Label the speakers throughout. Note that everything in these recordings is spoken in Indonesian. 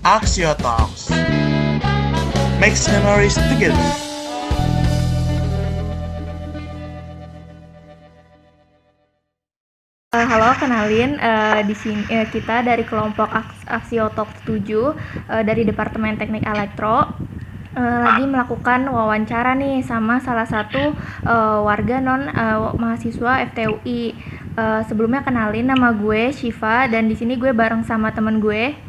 Speaker 1: Axio Talks. Makes memories together.
Speaker 2: Uh, halo, kenalin uh, di sini uh, kita dari kelompok Talk 7 uh, dari Departemen Teknik Elektro uh, lagi melakukan wawancara nih sama salah satu uh, warga non uh, mahasiswa FTUI. Uh, sebelumnya kenalin nama gue Shiva dan di sini gue bareng sama temen gue.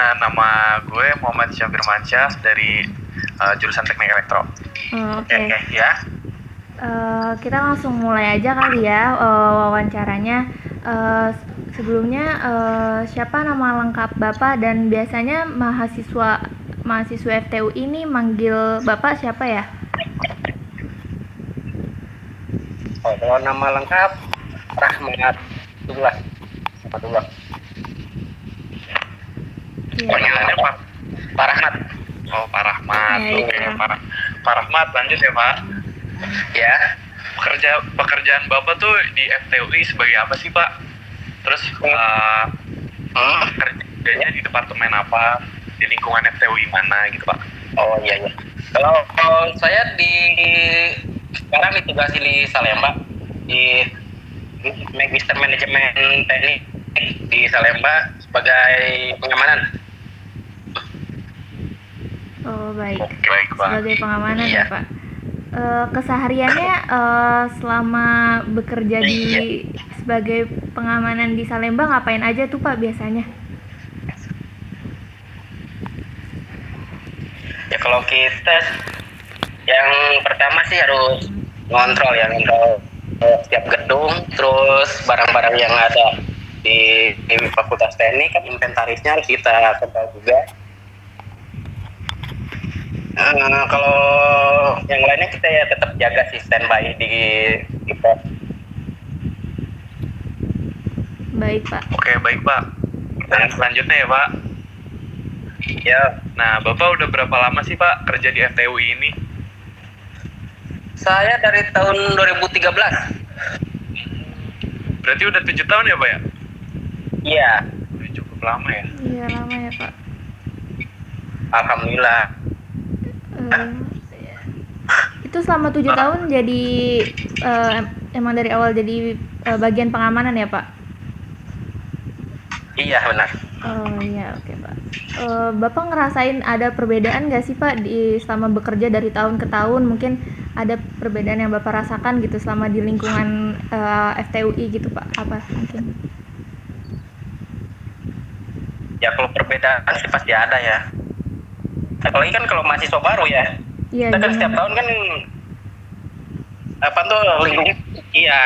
Speaker 3: Nah, nama gue Muhammad Syafir Mansyah dari uh, jurusan Teknik Elektro.
Speaker 2: Uh, Oke. Okay.
Speaker 3: Okay, ya.
Speaker 2: Uh, kita langsung mulai aja kali ya uh, wawancaranya. Uh, sebelumnya uh, siapa nama lengkap Bapak dan biasanya mahasiswa mahasiswa FTU ini manggil Bapak siapa ya?
Speaker 4: Oh, kalau nama lengkap Rahmat Rahmatullah. Rahmatullah.
Speaker 2: Iya.
Speaker 3: Panggilannya Pak.
Speaker 4: Pak Rahmat.
Speaker 3: Oh, Pak Rahmat.
Speaker 2: Iya,
Speaker 3: Oke,
Speaker 2: iya.
Speaker 3: Pak, Pak Rahmat lanjut ya, Pak.
Speaker 4: Ya.
Speaker 3: Pekerja pekerjaan Bapak tuh di FTUI sebagai apa sih, Pak? Terus uh,
Speaker 4: Hmm.
Speaker 3: kerjanya di departemen apa? Di lingkungan FTUI mana gitu, Pak?
Speaker 4: Oh iya iya. Kalau, kalau saya di sekarang ditugasi di Salemba di Magister Manajemen Teknik di Salemba sebagai pengamanan.
Speaker 2: Oh baik.
Speaker 3: Baik, Pak.
Speaker 2: Sebagai pengamanan
Speaker 4: Iya.
Speaker 2: ya Pak. Eh, kesehariannya eh, selama bekerja di
Speaker 4: Iya.
Speaker 2: sebagai pengamanan di Salemba ngapain aja tuh Pak biasanya?
Speaker 4: Ya kalau kita yang pertama sih harus ngontrol ya ngontrol eh, setiap gedung, terus barang-barang yang ada di, di Fakultas Teknik kan inventarisnya harus kita kontrol juga. Eh, kalau yang lainnya kita ya tetap jaga sih standby di di pos.
Speaker 2: Baik Pak.
Speaker 3: Oke, baik, Pak. Pertanyaan selanjutnya ya, Pak.
Speaker 4: Ya,
Speaker 3: Nah, Bapak udah berapa lama sih, Pak, kerja di FTUI ini?
Speaker 4: saya dari tahun 2013.
Speaker 3: Berarti udah tujuh tahun ya, Pak ya?
Speaker 4: Iya,
Speaker 3: cukup lama ya.
Speaker 2: Iya lama ya Pak.
Speaker 4: alhamdulillah.
Speaker 2: Eh, itu selama tujuh tahun jadi em- emang dari awal jadi eh, bagian pengamanan ya Pak?
Speaker 4: Iya benar.
Speaker 2: Oh iya oke Pak. Eh, Bapak ngerasain ada perbedaan nggak sih Pak di selama bekerja dari tahun ke tahun mungkin ada perbedaan yang Bapak rasakan gitu selama di lingkungan eh, FTUI gitu Pak apa mungkin?
Speaker 4: Ya kalau perbedaan sih pasti ada ya. Apalagi kan kalau mahasiswa baru ya.
Speaker 2: Iya
Speaker 4: Kita kan setiap
Speaker 2: gimana?
Speaker 4: tahun kan apa tuh lingkungan iya.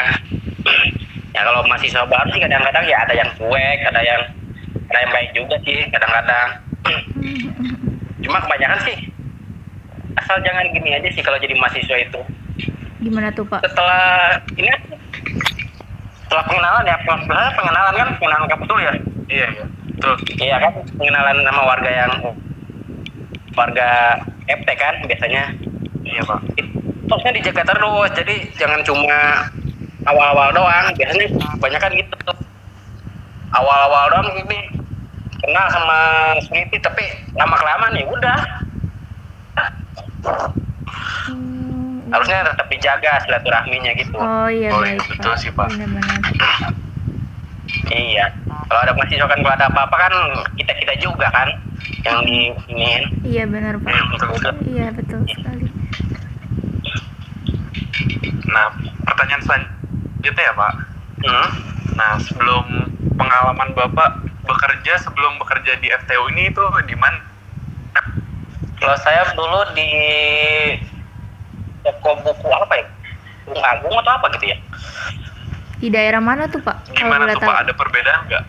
Speaker 4: Ya kalau mahasiswa baru sih kadang-kadang ya ada yang cuek, ada yang ada yang baik juga sih kadang-kadang. Cuma kebanyakan sih asal jangan gini aja sih kalau jadi mahasiswa itu.
Speaker 2: Gimana tuh Pak?
Speaker 4: Setelah ini setelah pengenalan ya, pengenalan kan pengenalan kampus dulu ya.
Speaker 3: Iya, iya. Betul.
Speaker 4: Iya kan pengenalan sama warga yang warga FT kan biasanya.
Speaker 3: Iya, Pak.
Speaker 4: Terusnya dijaga terus, jadi jangan cuma awal-awal doang. Biasanya kebanyakan gitu. Awal-awal doang ini kenal sama security, tapi lama kelamaan ya udah.
Speaker 2: Hmm,
Speaker 4: Harusnya tetap dijaga silaturahminya gitu.
Speaker 2: Oh iya
Speaker 3: Oh,
Speaker 2: baik
Speaker 3: iya, betul
Speaker 2: Pak.
Speaker 3: sih, Pak.
Speaker 4: Iya. Kalau ada mahasiswa kan kalau ada apa-apa kan kita kita juga kan yang di ini.
Speaker 2: Iya benar Pak.
Speaker 3: Iya, betul, betul.
Speaker 2: Iya betul sekali.
Speaker 3: Nah, pertanyaan selanjutnya ya, Pak.
Speaker 4: Hmm.
Speaker 3: Nah, sebelum pengalaman Bapak bekerja sebelum bekerja di FTU ini itu di mana?
Speaker 4: Kalau saya dulu di toko buku apa ya? Gunung Agung atau apa gitu ya?
Speaker 2: Di daerah mana tuh Pak?
Speaker 3: Gimana tuh. Pak? Ada perbedaan nggak?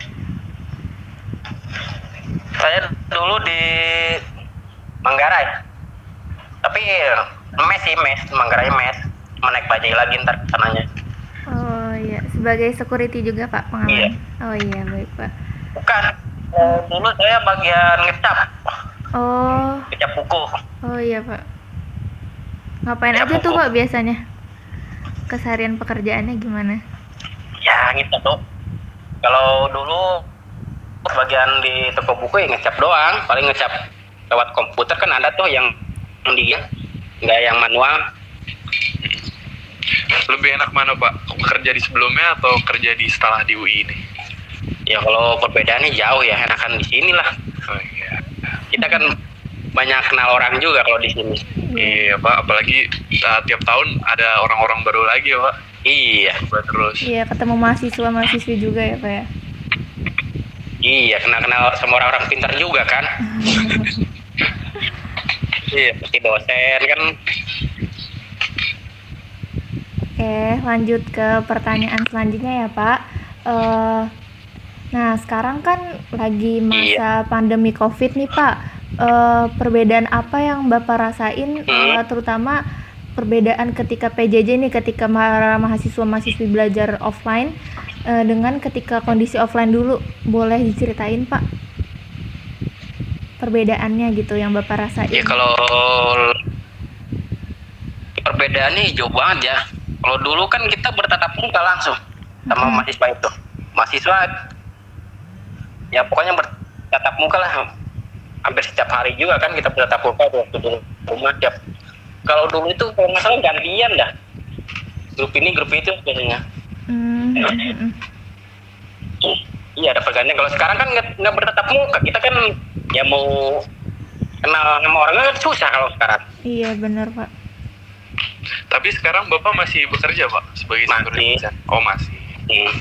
Speaker 4: Saya dulu di Manggarai. Tapi mes sih mes, Manggarai mes. Menaik bajai lagi ntar sananya.
Speaker 2: Oh iya, sebagai security juga Pak pengalaman.
Speaker 4: Iya.
Speaker 2: Oh iya baik Pak.
Speaker 4: Bukan. Eh, dulu saya bagian ngecap,
Speaker 2: Oh,
Speaker 4: ngecap buku.
Speaker 2: oh iya Pak. Ngapain
Speaker 4: Ya,
Speaker 2: aja tuh
Speaker 4: pokok-
Speaker 2: Pak biasanya? Keseharian pekerjaannya gimana?
Speaker 4: Ya gitu tuh. Kalau dulu bagian di toko buku ya ngecap doang paling ngecap lewat komputer kan ada tuh yang dia nggak yang manual
Speaker 3: Lebih enak mana Pak? Kerja di sebelumnya atau kerja di setelah di UI ini?
Speaker 4: ya kalau perbedaannya jauh ya enakan di sini lah
Speaker 3: Oh iya.
Speaker 4: kita kan banyak kenal orang juga kalau di sini
Speaker 3: Iya Pak, apalagi uh, tiap tahun ada orang-orang baru lagi ya Pak.
Speaker 4: iya
Speaker 3: Buat terus.
Speaker 2: Iya, ketemu mahasiswa mahasiswi juga ya Pak ya.
Speaker 4: Iya kenal kenal sama orang-orang pintar juga kan. Iya seperti dosen kan.
Speaker 2: Oke, lanjut ke pertanyaan selanjutnya ya Pak. Eh, nah, sekarang kan lagi masa pandemi COVID nih Pak. Eh, perbedaan apa yang Bapak rasain, eh, terutama perbedaan ketika PJJ nih, ketika para mahasiswa-mahasiswi belajar offline eh, dengan ketika kondisi offline dulu, boleh diceritain Pak? Perbedaannya gitu yang Bapak rasain.
Speaker 4: ya kalau perbedaannya jauh banget ya kalau dulu kan kita bertatap muka langsung sama
Speaker 2: Mhm.
Speaker 4: mahasiswa itu mahasiswa ya pokoknya bertatap muka lah hampir setiap hari juga kan kita bertatap muka waktu dulu rumah tiap kalau dulu itu kalau nggak salah gantian dah grup ini grup itu biasanya
Speaker 2: Hmm,
Speaker 4: iya ada pergantian kalau sekarang kan nggak bertatap muka kita kan ya mau kenal sama orangnya kan susah kalau sekarang
Speaker 2: Iya benar Pak.
Speaker 3: Tapi sekarang Bapak masih bekerja Pak sebagai
Speaker 4: Masih.
Speaker 3: Oh masih.
Speaker 4: Hmm.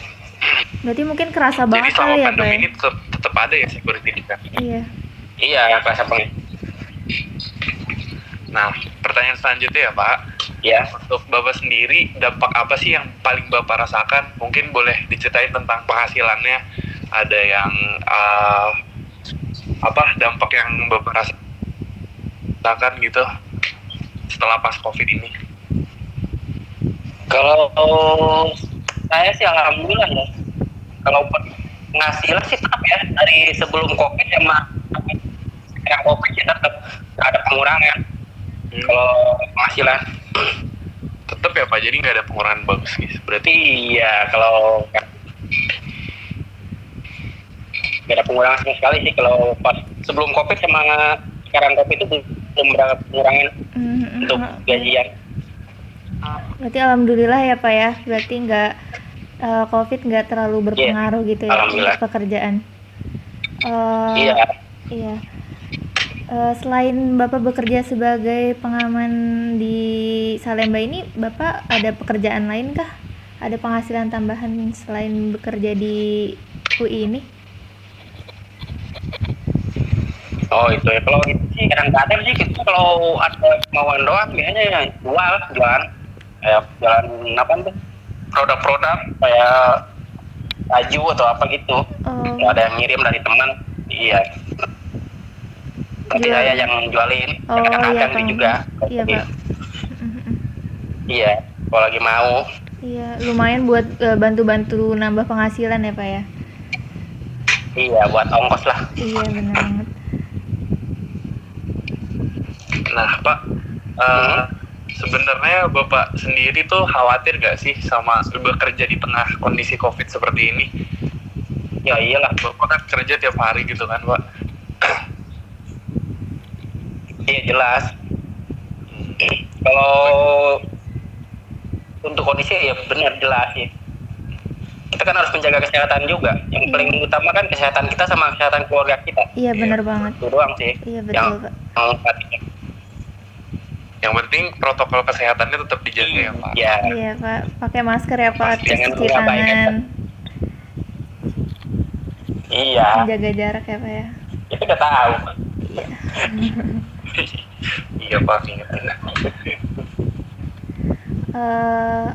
Speaker 2: Berarti mungkin kerasa
Speaker 3: Jadi
Speaker 2: banget
Speaker 3: selama
Speaker 2: kali ya Pak
Speaker 3: pandemi
Speaker 2: ya?
Speaker 3: ini tetap, tetap ada ya security guard.
Speaker 2: Iya.
Speaker 4: iya kelas apa
Speaker 3: Nah, pertanyaan selanjutnya ya Pak.
Speaker 4: Ya
Speaker 3: Untuk Bapak sendiri, dampak apa sih yang paling Bapak rasakan? Mungkin boleh diceritain tentang penghasilannya. Ada yang uh, apa dampak yang Bapak rasakan gitu setelah pas COVID ini?
Speaker 4: Kalau saya sih alhamdulillah ya. Kalau penghasilan sih tetap ya dari sebelum covid sama sekarang covid ya tetap ada pengurangan. Kalau penghasilan,
Speaker 3: Tetap ya Pak, jadi nggak ada pengurangan bagus gitu. Berarti
Speaker 4: iya kalau nggak ada pengurangan sama sekali sih kalau pas sebelum covid sama sekarang covid itu belum berapa pengurangan
Speaker 2: Hmm,
Speaker 4: untuk
Speaker 2: hmm.
Speaker 4: gajian.
Speaker 2: Berarti alhamdulillah ya Pak ya. Berarti nggak eh, COVID nggak terlalu berpengaruh gitu ya pekerjaan. Eh,
Speaker 4: Iya.
Speaker 2: Iya. Eh, selain Bapak bekerja sebagai pengaman di Salemba ini, Bapak ada pekerjaan lain kah? Ada penghasilan tambahan selain bekerja di UI ini?
Speaker 4: Oh itu ya. Kalau itu sih kadang-kadang sih kita kalau ada kemauan doang biasanya ya jual jualan kayak jualan apa tuh? Produk-produk kayak baju atau apa gitu.
Speaker 2: Oh,
Speaker 4: ada yang ngirim dari teman. Iya nanti
Speaker 2: Jual.
Speaker 4: saya yang jualin
Speaker 2: oh iya
Speaker 4: kadang-kadang
Speaker 2: Kang.
Speaker 4: sih juga
Speaker 2: Iya Pak. Mm.
Speaker 4: iya kalau lagi mau
Speaker 2: Iya, lumayan buat eh, bantu-bantu nambah penghasilan ya Pak ya.
Speaker 4: iya buat ongkos lah
Speaker 2: Iya benar banget.
Speaker 3: Nah, Pak, eh,
Speaker 4: Hmm.
Speaker 3: sebenarnya Bapak sendiri tuh khawatir gak sih sama bekerja di tengah kondisi COVID seperti ini?
Speaker 4: ya iyalah
Speaker 3: Bapak kan kerja tiap hari gitu kan, Pak?
Speaker 4: Iya jelas. Kalau untuk kondisi ya benar jelas sih kita kan harus menjaga kesehatan juga. Yang paling utama kan kesehatan kita sama kesehatan keluarga kita.
Speaker 2: Iya benar banget.
Speaker 4: itu doang sih
Speaker 2: Iya
Speaker 4: yang
Speaker 2: betul Pak.
Speaker 4: yang penting.
Speaker 3: Yang penting protokol kesehatannya tetap dijaga ya, Pak.
Speaker 4: ya
Speaker 2: Iya Pak, pakai masker ya Pak, terus
Speaker 4: Jangan
Speaker 2: cuci
Speaker 4: ya,
Speaker 2: tangan,
Speaker 4: iya.
Speaker 2: Menjaga jarak ya Pak ya.
Speaker 4: itu udah tahu.
Speaker 3: Iya, Pak. Ingat.
Speaker 2: eh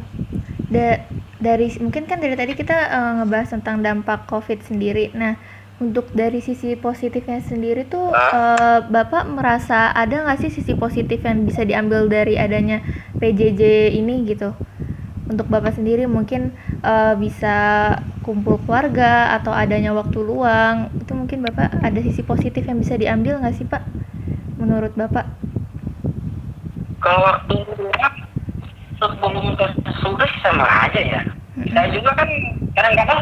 Speaker 2: da- dari mungkin kan dari tadi kita eh, ngebahas tentang dampak COVID sendiri. Nah, untuk dari sisi positifnya sendiri tuh eh, Bapak merasa ada nggak sih sisi positif yang bisa diambil dari adanya PJJ ini gitu? Untuk Bapak sendiri mungkin eh, bisa kumpul keluarga atau adanya waktu luang. Itu mungkin Bapak ada sisi positif yang bisa diambil nggak sih, Pak? Menurut Bapak?
Speaker 4: kalau waktu luang sebelum ke sama aja ya saya juga kan kadang-kadang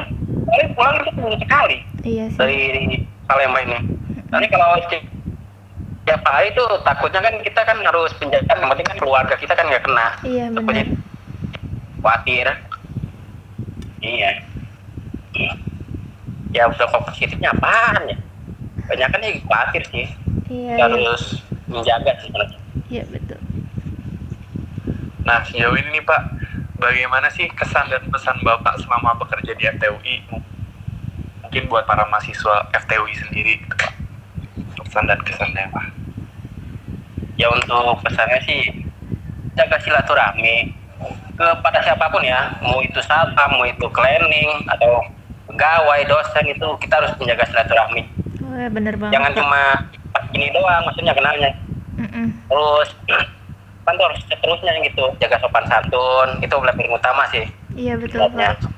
Speaker 4: paling pulang itu seminggu sekali
Speaker 2: Iya sih.
Speaker 4: dari Palembang ini. Nanti kalau setiap tiap hari itu takutnya kan kita kan harus penjagaan, yang penting kan keluarga kita kan nggak kena.
Speaker 2: Iya benar.
Speaker 4: khawatir. Iya. Ya udah positifnya apaan ya? Banyak kan ya khawatir sih.
Speaker 2: Iya. Iya.
Speaker 4: harus menjaga sih.
Speaker 2: Iya betul.
Speaker 3: Nah, sejauh ini nih Pak, bagaimana sih kesan dan pesan Bapak selama bekerja di FTUI? Mungkin buat para mahasiswa FTUI sendiri, gitu, Pak. Pesan dan kesannya, Pak.
Speaker 4: Ya untuk pesannya sih jaga silaturahmi kepada siapa pun ya, mau itu satpam, mau itu cleaning atau pegawai, dosen itu kita harus menjaga silaturahmi.
Speaker 2: Wah bener banget.
Speaker 4: Jangan cuma gini doang, maksudnya kenalnya.
Speaker 2: Mm-mm.
Speaker 4: Terus kan tuh harus seterusnya gitu, jaga sopan santun itu lebih utama sih
Speaker 2: Iya betul
Speaker 4: sebenarnya
Speaker 2: Pak.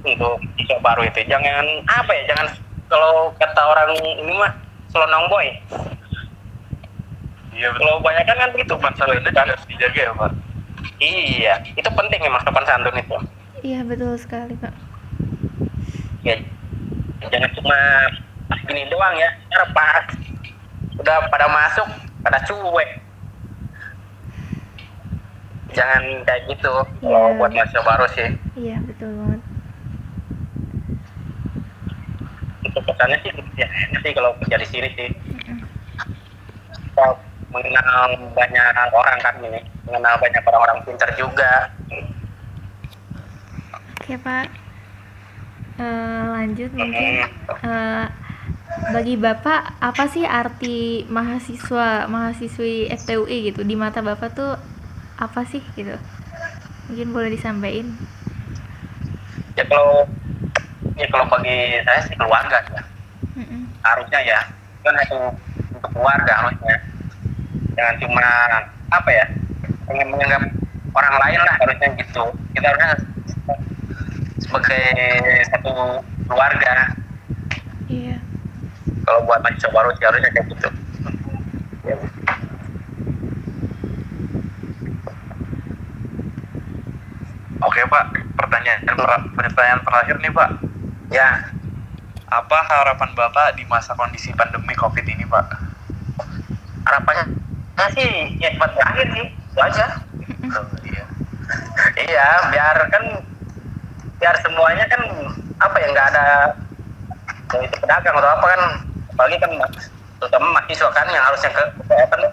Speaker 4: Untuk siswa baru itu. Jangan apa ya, jangan kalau kata orang ini mah selonong boy.
Speaker 3: Iya, betul.
Speaker 4: Kalau banyak kan kan begitu
Speaker 3: Sopan
Speaker 4: Pak.
Speaker 3: santunnya juga harus dijaga ya, Pak.
Speaker 4: Iya, itu penting memang sopan santun itu.
Speaker 2: Iya betul sekali Pak.
Speaker 4: Ya, jangan cuma gini doang ya, cara pas udah pada masuk, pada cuek. Jangan kayak gitu kalau
Speaker 2: Iya.
Speaker 4: buat mahasiswa baru sih.
Speaker 2: Iya betul banget.
Speaker 4: Untuk pesannya sih, ya enak sih kalau kerja di sini sih.
Speaker 2: Mm-mm.
Speaker 4: Kita mengenal banyak orang kan ini, mengenal banyak orang-orang pintar juga.
Speaker 2: Oke Pak. Eh, lanjut mungkin. Eh, bagi Bapak apa sih arti mahasiswa mahasiswi FTUI gitu di mata Bapak tuh apa sih gitu? Mungkin boleh disampaikan.
Speaker 4: Ya kalau ya kalau bagi saya sih keluarga ya.
Speaker 2: Mm-mm.
Speaker 4: harusnya ya kan itu untuk keluarga harusnya jangan cuma apa ya pengen menganggap orang lain lah harusnya gitu kita harusnya sebagai satu keluarga
Speaker 2: Iya.
Speaker 4: Kalau buat mahasiswa baru sih harusnya kayak gitu ya.
Speaker 3: Oke, Pak. Pertanyaan per- pertanyaan terakhir nih, Pak.
Speaker 4: ya
Speaker 3: Apa harapan Bapak di masa kondisi pandemi COVID ini, Pak?
Speaker 4: harapannya sih ya cepat berakhir sih itu aja
Speaker 3: Oh, iya.
Speaker 4: iya biar kan biar semuanya kan apa ya nggak ada itu pedagang atau apa kan apalagi kan terutama mahasiswa kan yang harusnya ke ke apa tuh,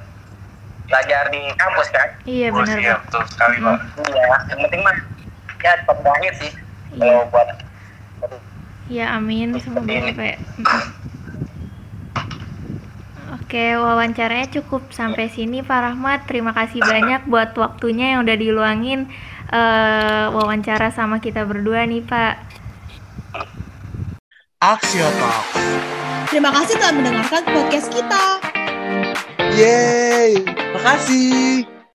Speaker 4: belajar di kampus kan
Speaker 2: Iya
Speaker 3: Oh,
Speaker 2: benar
Speaker 3: iya,
Speaker 2: Pak.
Speaker 3: betul sekali, Pak.
Speaker 4: iya yang penting mah ya cepat berakhir sih
Speaker 2: Iya.
Speaker 4: kalau buat
Speaker 2: Ya amin semoga ya. Oke, wawancaranya cukup sampai sini Pak Rahmat. Terima kasih banyak buat waktunya yang udah diluangin eh, wawancara sama kita berdua nih Pak.
Speaker 1: Axio Talks.
Speaker 5: Terima kasih telah mendengarkan podcast kita.
Speaker 1: Yeay, makasih.